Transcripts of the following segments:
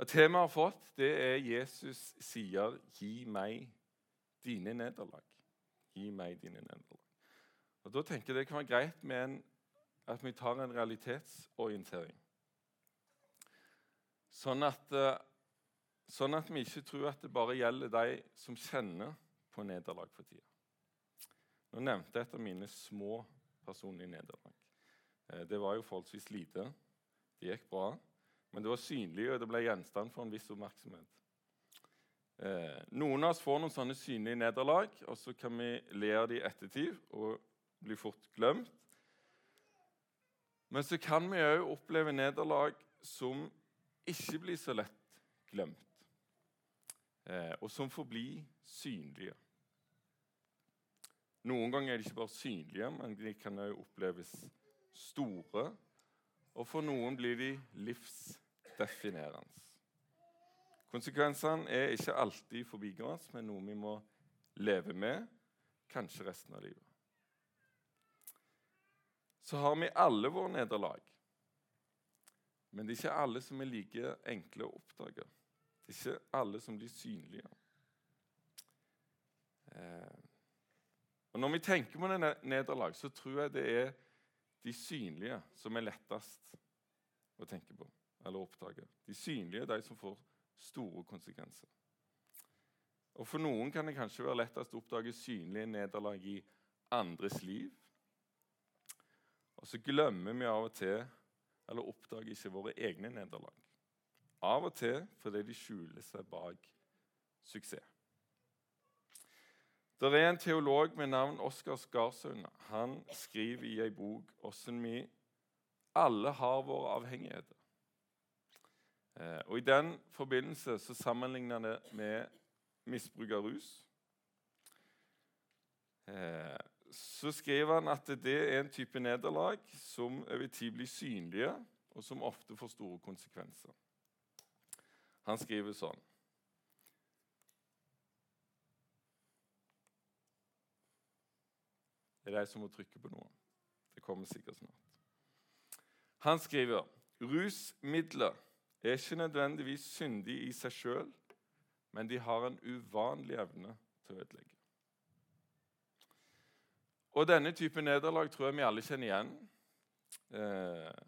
Og Temaet har fått, det er Jesus sier 'Gi meg dine nederlag'. Gi meg dine nederlag. Og Da tenker jeg det kan være greit med en, at vi tar en realitetsorientering. Sånn at, eh, sånn at vi ikke tror at det bare gjelder de som kjenner på nederlag for tida. Nå nevnte jeg et av mine små personlige nederlag. Eh, det var jo forholdsvis lite. Det gikk bra. Men det var synlig, og det ble gjenstand for en viss oppmerksomhet. Eh, noen av oss får noen sånne synlige nederlag, og så kan vi le av dem i ettertid og bli fort glemt. Men så kan vi òg oppleve nederlag som ikke blir så lett glemt, eh, og som forblir synlige. Noen ganger er de ikke bare synlige, men de kan òg oppleves store. Og for noen blir de livsdefinerende. Konsekvensene er ikke alltid forbigående, men noe vi må leve med, kanskje resten av livet. Så har vi alle våre nederlag. Men det er ikke alle som er like enkle å oppdage. Det er ikke alle som blir synlige. Eh, og Når vi tenker på nederlag, så tror jeg det er de synlige som er lettest å tenke på eller oppdage. De synlige er de som får store konsekvenser. Og For noen kan det kanskje være lettest å oppdage synlige nederlag i andres liv. Og så glemmer vi av og til eller oppdager ikke våre egne nederlag. Av og til fordi de skjuler seg bak suksess. Det er en teolog med navn Oskar Skarsaune. Han skriver i ei bok hvordan vi alle har våre avhengigheter. Eh, og I den forbindelse så sammenligner han det med misbruk av rus. Eh, så skriver han at det er en type nederlag som over tid blir synlige, og som ofte får store konsekvenser. Han skriver sånn Det er de som må trykke på noe. Det kommer sikkert snart. Han skriver rusmidler er ikke nødvendigvis syndige i seg sjøl, men de har en uvanlig evne til å ødelegge. Og denne type nederlag tror jeg vi alle kjenner igjen. Eh,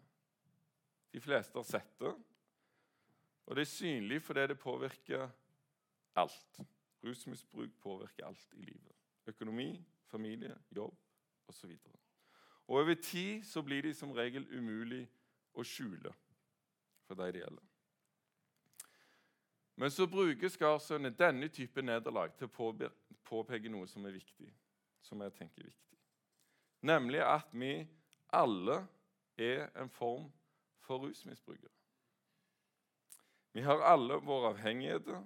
de fleste har sett det. Og det er synlig fordi det påvirker alt. Rusmisbruk påvirker alt i livet. Økonomi, familie, jobb osv. Over tid så blir de som regel umulig å skjule for de det gjelder. Men så bruker Skarsønnen denne type nederlag til å påpeke noe som er viktig. som jeg tenker er viktig. Nemlig at vi alle er en form for rusmisbrukere. Vi har alle våre avhengigheter.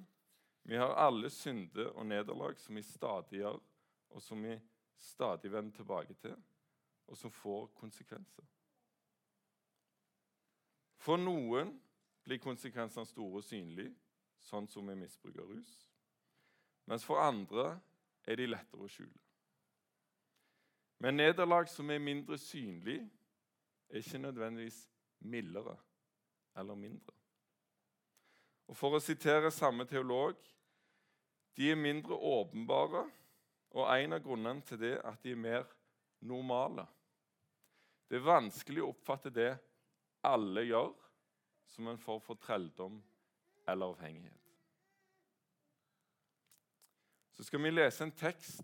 Vi har alle synder og nederlag som vi stadig gjør, og som vi stadig vender tilbake til, og som får konsekvenser. For noen blir konsekvensene store og synlige, sånn som vi misbruk av rus. Mens for andre er de lettere å skjule. Men nederlag som er mindre synlig, er ikke nødvendigvis mildere eller mindre. Og For å sitere samme teolog de er mindre åpenbare og En av grunnene til det er at de er mer normale. Det er vanskelig å oppfatte det alle gjør, som en form for trelldom eller avhengighet. Så skal vi lese en tekst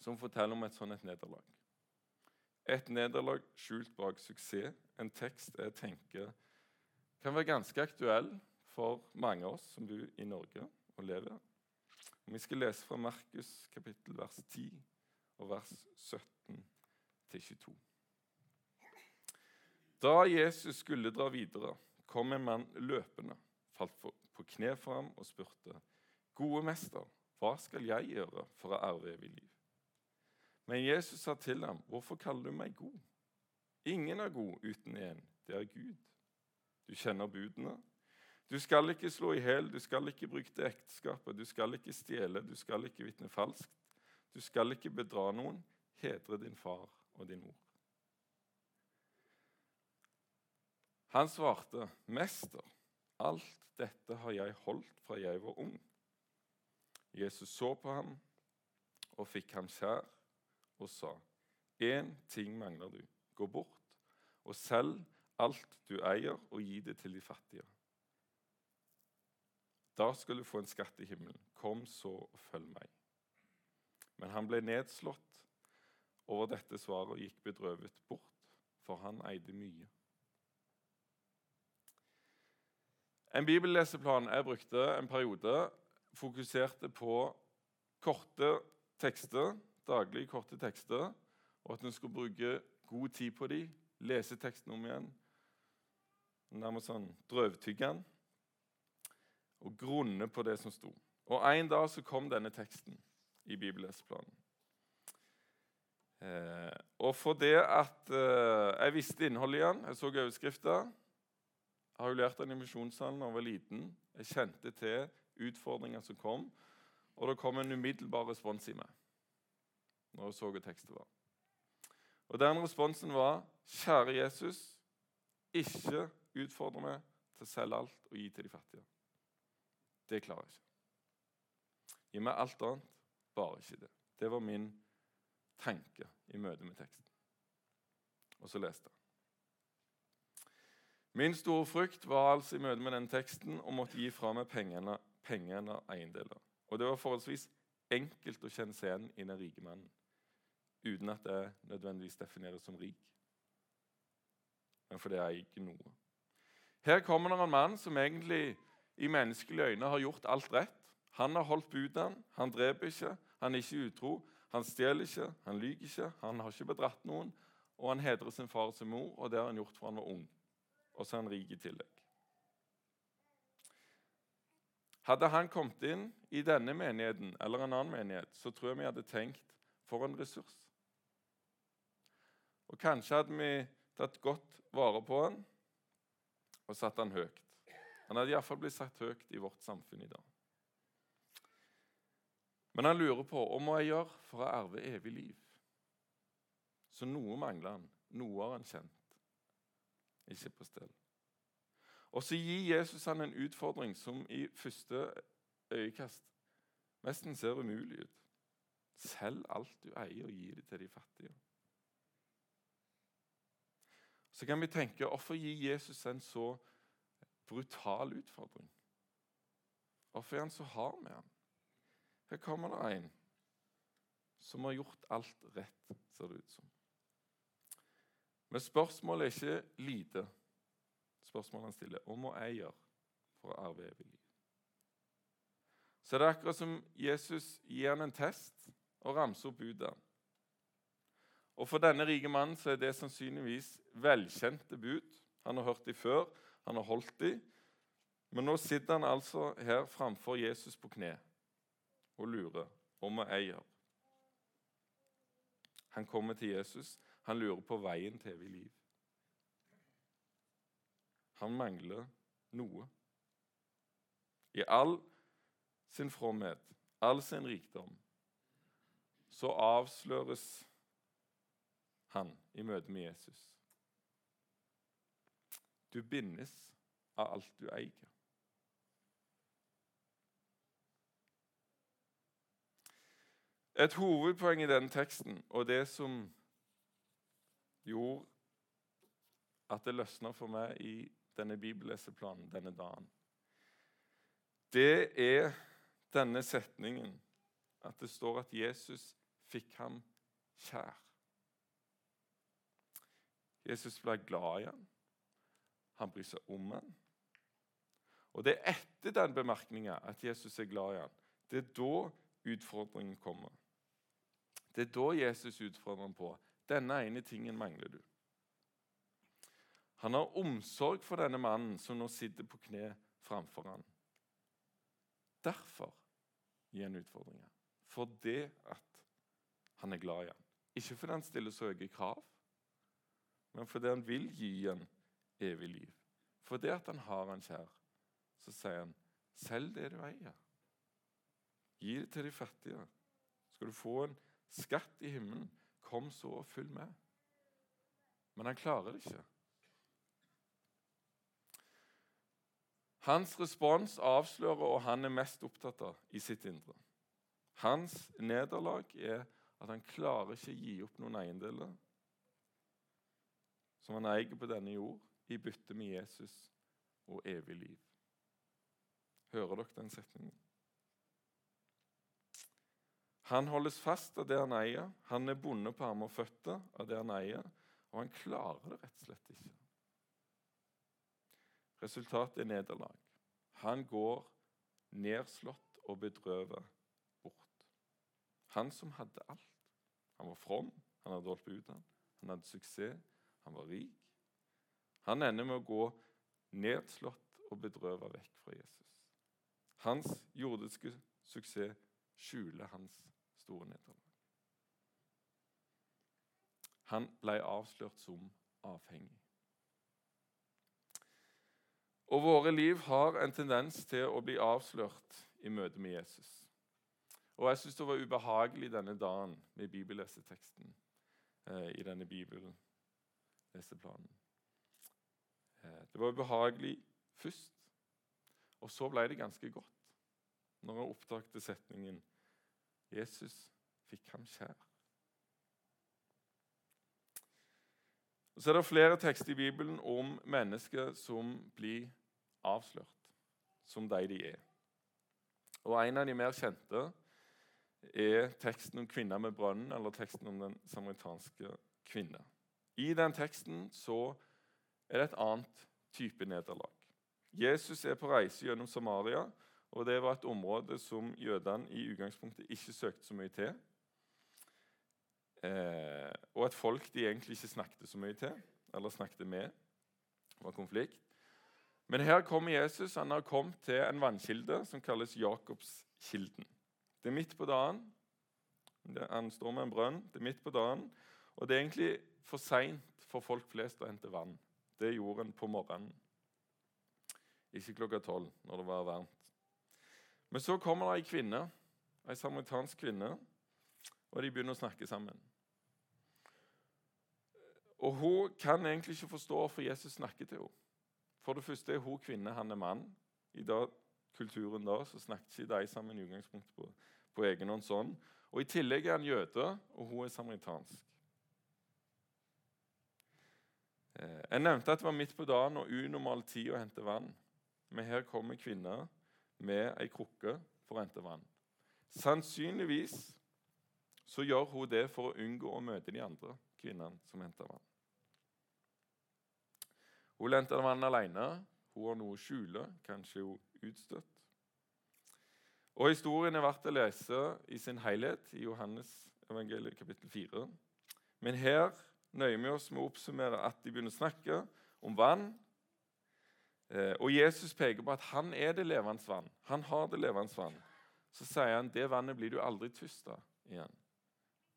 som forteller om et sånt nederlag. Et nederlag skjult bak suksess. En tekst jeg tenker kan være ganske aktuell for mange av oss som bor i Norge og lever. Vi skal lese fra Markus kapittel vers 10 og vers 17 til 22. Da Jesus skulle dra videre, kom en mann løpende, falt på kne for ham og spurte, 'Gode mester, hva skal jeg gjøre for å arve evig liv?' Men Jesus sa til ham, 'Hvorfor kaller du meg god?' Ingen er god uten én, det er Gud. Du kjenner budene. Du skal ikke slå i hjel, du skal ikke bruke det ekteskapet, du skal ikke stjele, du skal ikke vitne falskt, du skal ikke bedra noen, hedre din far og din mor. Han svarte, 'Mester, Alt dette har jeg holdt fra jeg var ung. Jesus så på ham og fikk ham kjær og sa, Én ting mangler du. Gå bort og selg alt du eier, og gi det til de fattige. Da skal du få en skatt i himmelen. Kom så og følg meg. Men han ble nedslått over dette svaret og gikk bedrøvet bort, for han eide mye. En bibelleseplan jeg brukte en periode, fokuserte på korte tekster, daglig korte tekster, og at en skulle bruke god tid på dem, lese teksten om igjen, nærmest sånn drøvtygge den, og grunne på det som sto. Og En dag så kom denne teksten i bibelleseplanen. Eh, og for det at eh, jeg visste innholdet i den, jeg så overskrifta Jeg har jo lært den i misjonssalen da jeg var liten. Jeg kjente til utfordringer som kom, og det kom en umiddelbar respons i meg når jeg så hva teksten var. Og Den responsen var Kjære Jesus, ikke utfordre meg til å selge alt og gi til de fattige. Det klarer jeg ikke. Gi meg alt annet, bare ikke det. Det var min tanke i møte med teksten. Og så leste jeg. Min store frykt var altså i møte med den teksten å måtte gi fra meg pengene, pengene av eiendeler. Og det var forholdsvis enkelt å kjenne seg igjen i den rike mannen uten at det nødvendigvis defineres som rik, men fordi jeg eier noe. Her kommer det en mann som egentlig i menneskelige øyne har gjort alt rett. Han har holdt budene, han dreper ikke, han er ikke utro, han stjeler ikke, han lyver ikke, han har ikke bedratt noen, og han hedrer sin far og sin mor, og det har han gjort fra han var ung. Og så er han rik i tillegg. Hadde han kommet inn i denne menigheten eller en annen menighet, så tror jeg vi hadde tenkt for en ressurs. Og kanskje hadde vi tatt godt vare på han og satt han høyt. Han hadde iallfall blitt satt høyt i vårt samfunn i dag. Men han lurer på hva må jeg gjøre for å erve evig liv. Så noe mangler han. Noe har han kjent. Ikke på stell. Og så gir Jesus han en utfordring som i første øyekast nesten ser umulig ut. Selg alt du eier, og gi det til de fattige. Så kan vi tenke hvorfor gir Jesus en så brutal utfordring? Hvorfor er han så hard med ham? Her kommer det en som har gjort alt rett, ser det ut som. Men spørsmålet er ikke lite. Spørsmålet han stiller, hva må jeg gjør for å arve evig liv? Så det er akkurat som Jesus gir han en test og ramser opp budet. Og For denne rike mannen så er det sannsynligvis velkjente bud. Han har hørt dem før, han har holdt dem. Men nå sitter han altså her framfor Jesus på kne og lurer om å eie. Han kommer til Jesus. Han lurer på veien til evig liv. Han mangler noe. I all sin fromhet, all sin rikdom, så avsløres han i møte med Jesus. Du bindes av alt du eier. Et hovedpoeng i denne teksten, og det som gjorde at det løsna for meg i denne bibelleseplanen denne dagen, det er denne setningen at det står at Jesus fikk ham kjær. Jesus ble glad i ham. Han bryr seg om ham. Og Det er etter den bemerkninga at Jesus er glad i ham. Det er da utfordringen kommer. Det er da Jesus utfordrer ham på denne ene tingen mangler du. Han har omsorg for denne mannen som nå sitter på kne framfor ham. Derfor gir han utfordringer. For det at han er glad i ham. Ikke fordi han stiller så høye krav, men fordi han vil gi ham evig liv. Fordi at han har han kjær, så sier han, 'Selg det du eier. Gi det til de fattige.' Skal du få en skatt i himmelen, kom så og følg med. Men han klarer det ikke. Hans respons avslører hva han er mest opptatt av i sitt indre. Hans nederlag er at han klarer ikke å gi opp noen eiendeler som han eier på denne jord, i bytte med Jesus og evig liv. Hører dere den setningen? Han holdes fast av det han eier. Han er bonde på armer og føtter av det han eier, og han klarer det rett og slett ikke. Resultatet er nederlag. Han går nedslått og bedrøvet bort. Han som hadde alt. Han var from, han hadde holdt på utdannet, han hadde suksess, han var rik. Han ender med å gå nedslått og bedrøvet vekk fra Jesus. Hans jordiske suksess skjuler hans store nederlag. Han ble avslørt som avhengig. Og våre liv har en tendens til å bli avslørt i møte med Jesus. Og jeg syns det var ubehagelig denne dagen med bibelleseteksten eh, i denne bibelleseplanen. Eh, det var ubehagelig først, og så ble det ganske godt når han oppdaget setningen 'Jesus fikk ham kjær'. Og Så er det flere tekster i Bibelen om mennesker som blir avslørt som de de er. Og En av de mer kjente er teksten om kvinna med brønnen, eller teksten om den samaritanske kvinne. I den teksten så er det et annet type nederlag. Jesus er på reise gjennom Samaria, og det var et område som jødene i utgangspunktet ikke søkte så mye til. Eh, og et folk de egentlig ikke snakket så mye til, eller snakket med. Det var konflikt. Men her kommer Jesus. Han har kommet til en vannkilde som kalles Jakobskilden. Det er midt på dagen. Han står med en brønn. Det er midt på dagen. Og det er egentlig for seint for folk flest å hente vann. Det gjorde en på morgenen. Ikke klokka tolv, når det var varmt. Men så kommer det ei kvinne, ei samaritansk kvinne, og de begynner å snakke sammen. Og Hun kan egentlig ikke forstå hvorfor Jesus snakker til henne. For det første er hun kvinne, han er mann. I da, kulturen da så snakket ikke de sammen i utgangspunktet på, på egen hånd sånn. Og I tillegg er han jøde, og hun er samaritansk. Eh, jeg nevnte at det var midt på dagen og unormal tid å hente vann. Men her kommer kvinner med ei krukke for å hente vann. Sannsynligvis så gjør hun det for å unngå å møte de andre kvinnene som henter vann. Hun henter vann alene. Hun har noe å skjule, kanskje hun utstøtt. Og Historien er verdt å lese i sin helhet i Johannes evangeliet kapittel 4. Men her nøyer vi oss med å oppsummere at de begynner å snakke om vann. Eh, og Jesus peker på at han er det levende vann. Han har det levende vann. Så sier han det vannet blir du aldri tyst av igjen.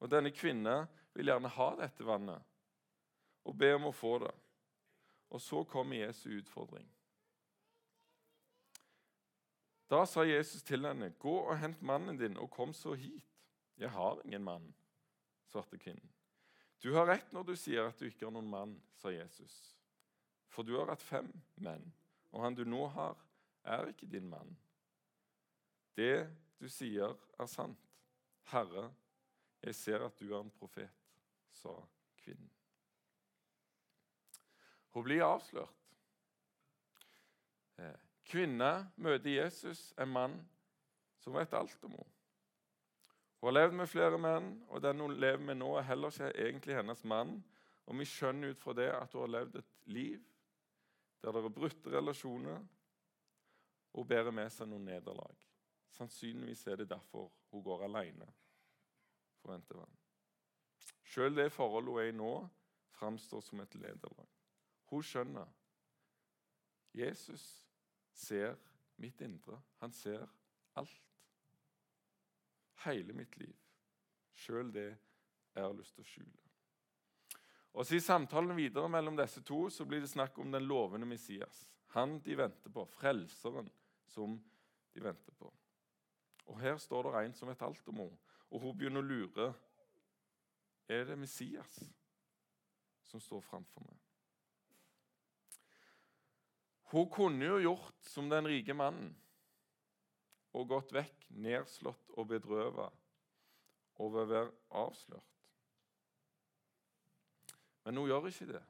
Og Denne kvinnen vil gjerne ha dette vannet og be om å få det. Og så kommer Jesu utfordring. Da sa Jesus til henne, 'Gå og hent mannen din, og kom så hit.' 'Jeg har ingen mann', svarte kvinnen. 'Du har rett når du sier at du ikke har noen mann', sa Jesus. 'For du har hatt fem menn, og han du nå har, er ikke din mann.' 'Det du sier, er sant. Herre, jeg ser at du er en profet', sa kvinnen. Hun blir avslørt. Eh, kvinne møter Jesus, en mann som vet alt om henne. Hun har levd med flere menn, og den hun lever med nå, er heller ikke egentlig hennes mann. Og vi skjønner ut fra det at hun har levd et liv der det er brutte relasjoner, og bærer med seg noen nederlag. Sannsynligvis er det derfor hun går alene forventer hente. Selv det forholdet hun er i nå, framstår som et nederlag. Hun skjønner. Jesus ser mitt indre. Han ser alt. Hele mitt liv. Sjøl det jeg har lyst til å skjule. Og så I samtalen videre mellom disse to så blir det snakk om den lovende Messias. Han de venter på, frelseren som de venter på. Og Her står det en som vet alt om henne, og hun begynner å lure. Er det Messias som står framfor meg? Hun kunne jo gjort som den rike mannen og gått vekk, nedslått og bedrøva over å være avslørt. Men hun gjør ikke det.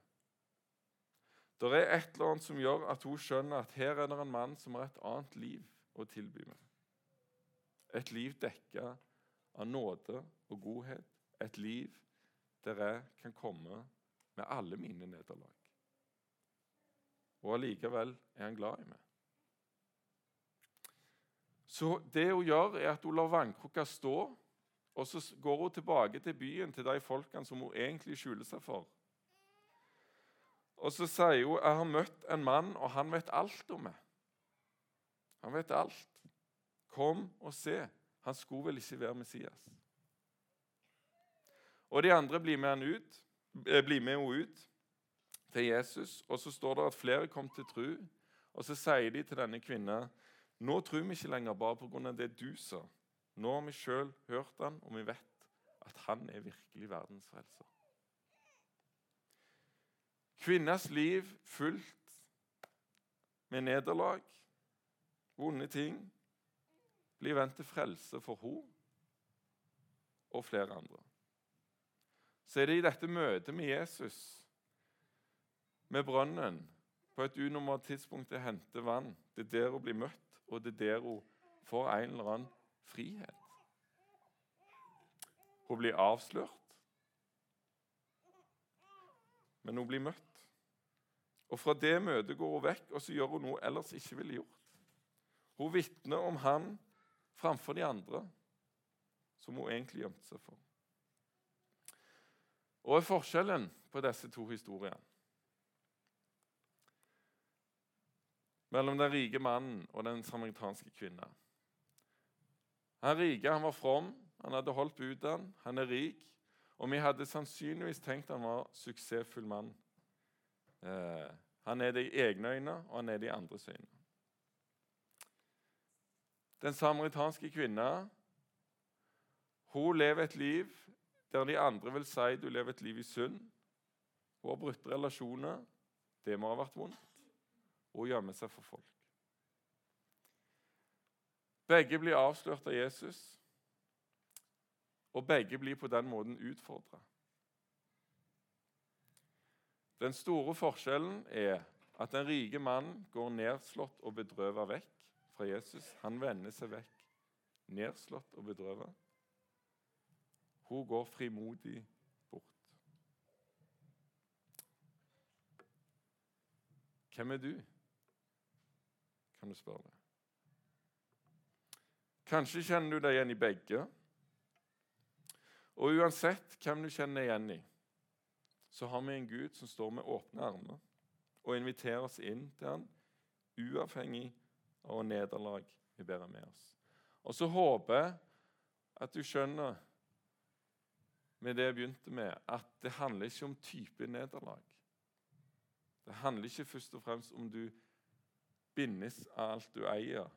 Det er et eller annet som gjør at hun skjønner at her er det en mann som har et annet liv å tilby meg. Et liv dekka av nåde og godhet. Et liv der jeg kan komme med alle mine nederlag. Og allikevel er han glad i meg. Så det hun gjør, er at hun lar vannkrukka stå, og så går hun tilbake til byen, til de folkene som hun egentlig skjuler seg for. Og så sier hun jeg har møtt en mann, og han vet alt om meg. Han vet alt. Kom og se. Han skulle vel ikke være Messias. Og de andre blir med, ut, eh, blir med henne ut til Jesus. Og så står det at flere kom til tru, Og så sier de til denne kvinnen nå tror vi ikke lenger bare pga. det du sa. Nå har vi sjøl hørt han, og vi vet at han er virkelig verdens frelser. Kvinners liv fullt med nederlag, vonde ting, blir vendt til frelse for henne og flere andre. Så er det i dette møtet med Jesus, med brønnen, på et unormalt tidspunkt å hente vann, det er der hun blir møtt, og det er der hun får en eller annen frihet. Hun blir avslørt, men hun blir møtt. Og Fra det møtet går hun vekk, og så gjør hun noe ellers ikke ville gjort. Hun vitner om han framfor de andre, som hun egentlig gjemte seg for. Og er forskjellen på disse to historiene? Mellom den rike mannen og den samaritanske kvinna. Han rike han var from, han hadde holdt budene, han er rik. Og vi hadde sannsynligvis tenkt han var suksessfull mann. Eh, han er det i egne øyne, og han er det i andres øyne. Den samaritanske kvinna hun lever et liv der de andre vil si du lever et liv i synd. Hun har brutt relasjoner. Det må ha vært vondt. Og gjemmer seg for folk. Begge blir avslørt av Jesus, og begge blir på den måten utfordra. Den store forskjellen er at den rike mannen går nedslått og bedrøva vekk fra Jesus. Han vender seg vekk, nedslått og bedrøva. Hun går frimodig bort. Hvem er du? Kan du spørre deg. Kanskje kjenner du deg igjen i begge. Og uansett hvem du kjenner igjen i, så har vi en Gud som står med åpne armer og inviterer oss inn til han, uavhengig av nederlag vi bærer med oss. Og så håper jeg at du skjønner med det jeg begynte med, at det handler ikke om type nederlag. Det handler ikke først og fremst om du bindes av alt du eier,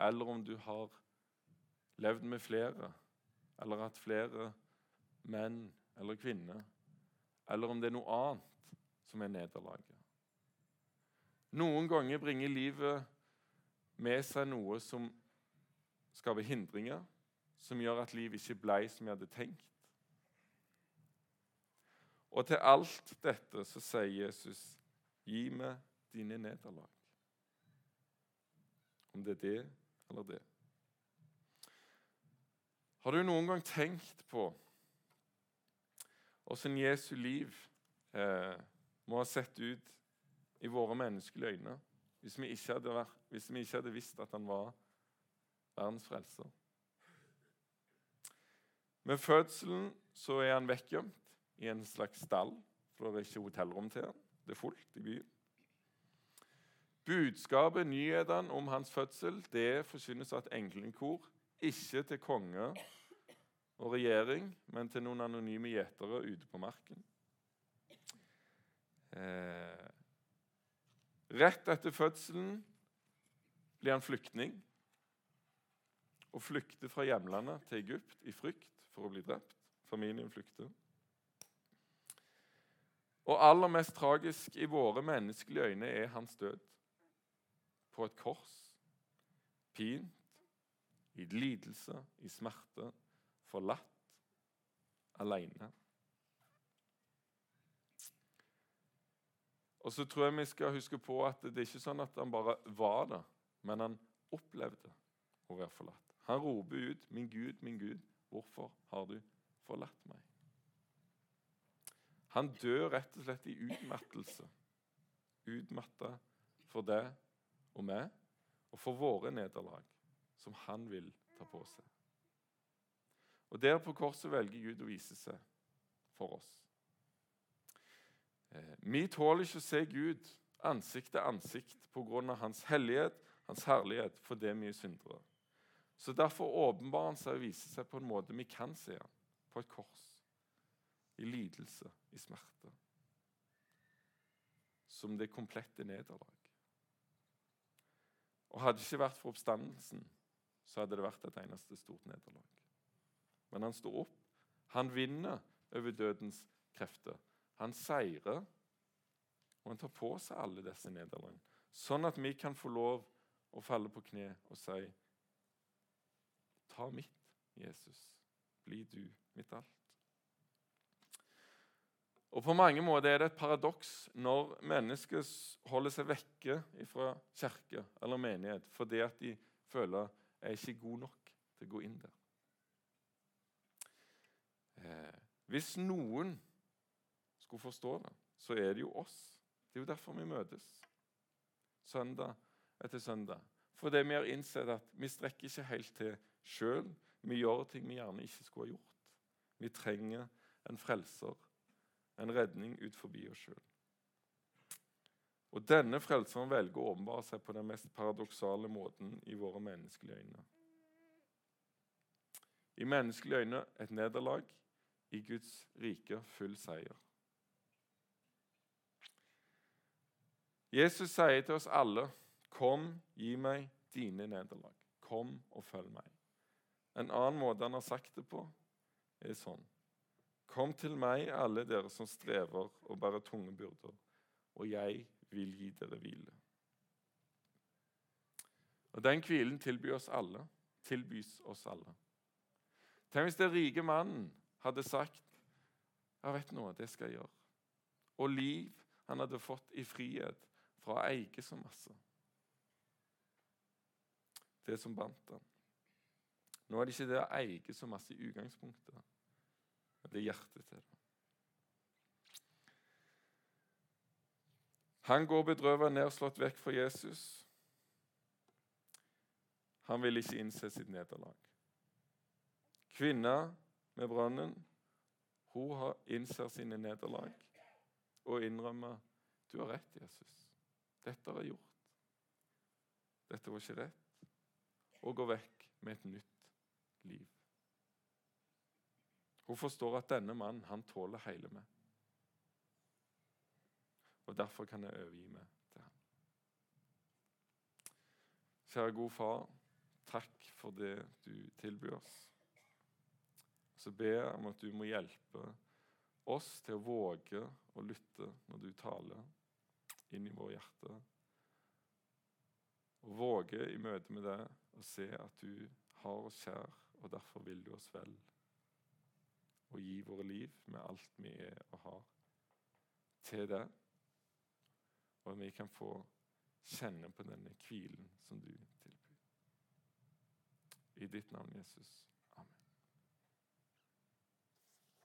eller om du har levd med flere, eller hatt flere menn eller kvinner, eller om det er noe annet som er nederlaget. Noen ganger bringer livet med seg noe som skaper hindringer, som gjør at livet ikke ble som jeg hadde tenkt. Og til alt dette så sier Jesus, 'Gi meg dine nederlag'. Om det er det eller det. Har du noen gang tenkt på åssen Jesu liv eh, må ha sett ut i våre menneskelige øyne hvis vi, vært, hvis vi, ikke hadde visst at han var verdens frelser? Med fødselen så er han vekkgjemt i en slags stall, for det er ikke hotellrom til han. Det er fullt i byen. Budskapet, nyhetene om hans fødsel, det forsynes av et englenkor ikke til konge og regjering, men til noen anonyme gjetere ute på marken. Eh, rett etter fødselen blir han flyktning og flykter fra hjemlandet til Egypt i frykt for å bli drept. Familien flykter. Og aller mest tragisk i våre menneskelige øyne er hans død. På et kors, pint, i lidelse, i smerte, forlatt, alene. Og så tror jeg vi skal huske på at det er ikke sånn at han bare var det, men han opplevde å være forlatt. Han roper ut, 'Min Gud, min Gud, hvorfor har du forlatt meg?' Han dør rett og slett i utmattelse. Utmatta for det og meg, og for våre nederlag, som han vil ta på seg. Og Der på korset velger Gud å vise seg for oss. Eh, vi tåler ikke å se Gud ansikt til ansikt pga. hans hellighet, hans herlighet, fordi vi er syndere. Så Derfor åpenbarer han seg og viser seg på en måte vi kan se ham, på et kors. I lidelse, i smerte. Som det komplette nederlag. Og Hadde det ikke vært for oppstandelsen, så hadde det vært et eneste stort nederlag. Men han står opp. Han vinner over dødens krefter. Han seirer, og han tar på seg alle disse nederlagene. Sånn at vi kan få lov å falle på kne og si Ta mitt, Jesus. Bli du mitt alt. Og På mange måter er det et paradoks når mennesker holder seg vekke fra kirke eller menighet fordi at de føler jeg er ikke god nok til å gå inn der. Eh, hvis noen skulle forstå det, så er det jo oss. Det er jo derfor vi møtes søndag etter søndag. Fordi vi har innsett at vi strekker ikke helt til sjøl. Vi gjør ting vi gjerne ikke skulle ha gjort. Vi trenger en frelser, en redning ut forbi oss sjøl. Og Denne frelseren velger å åpenbare seg på den mest paradoksale måten i våre menneskelige øyne. I menneskelige øyne et nederlag, i Guds rike full seier. Jesus sier til oss alle, 'Kom, gi meg dine nederlag. Kom og følg meg.' En annen måte han har sagt det på, er sånn. Kom til meg, alle dere som strever og bærer tunge byrder, og jeg vil gi dere hvile. Og Den hvilen tilbyr oss alle, tilbys oss alle. Tenk hvis den rike mannen hadde sagt jeg vet noe, det skal jeg gjøre. Og liv han hadde fått i frihet fra å eie så masse. Det som bandt han. Nå er det ikke det å eie så masse i utgangspunktet, det er hjertet til det. Han går bedrøvet nedslått vekk fra Jesus. Han vil ikke innse sitt nederlag. Kvinna med brønnen hun innser sine nederlag og innrømmer du har rett, Jesus. Dette har jeg gjort. Dette var ikke rett. Og går vekk med et nytt liv. Hun forstår at denne mannen han tåler hele meg. Og derfor kan jeg overgi meg til ham. Kjære gode far, takk for det du tilbyr oss. Så ber jeg om at du må hjelpe oss til å våge å lytte når du taler inn i våre hjerter. Og våge i møte med deg å se at du har oss kjær, og derfor vil du oss vel. Og gi våre liv med alt vi er og har, til deg. Og at vi kan få kjenne på denne hvilen som du tilbyr. I ditt navn, Jesus.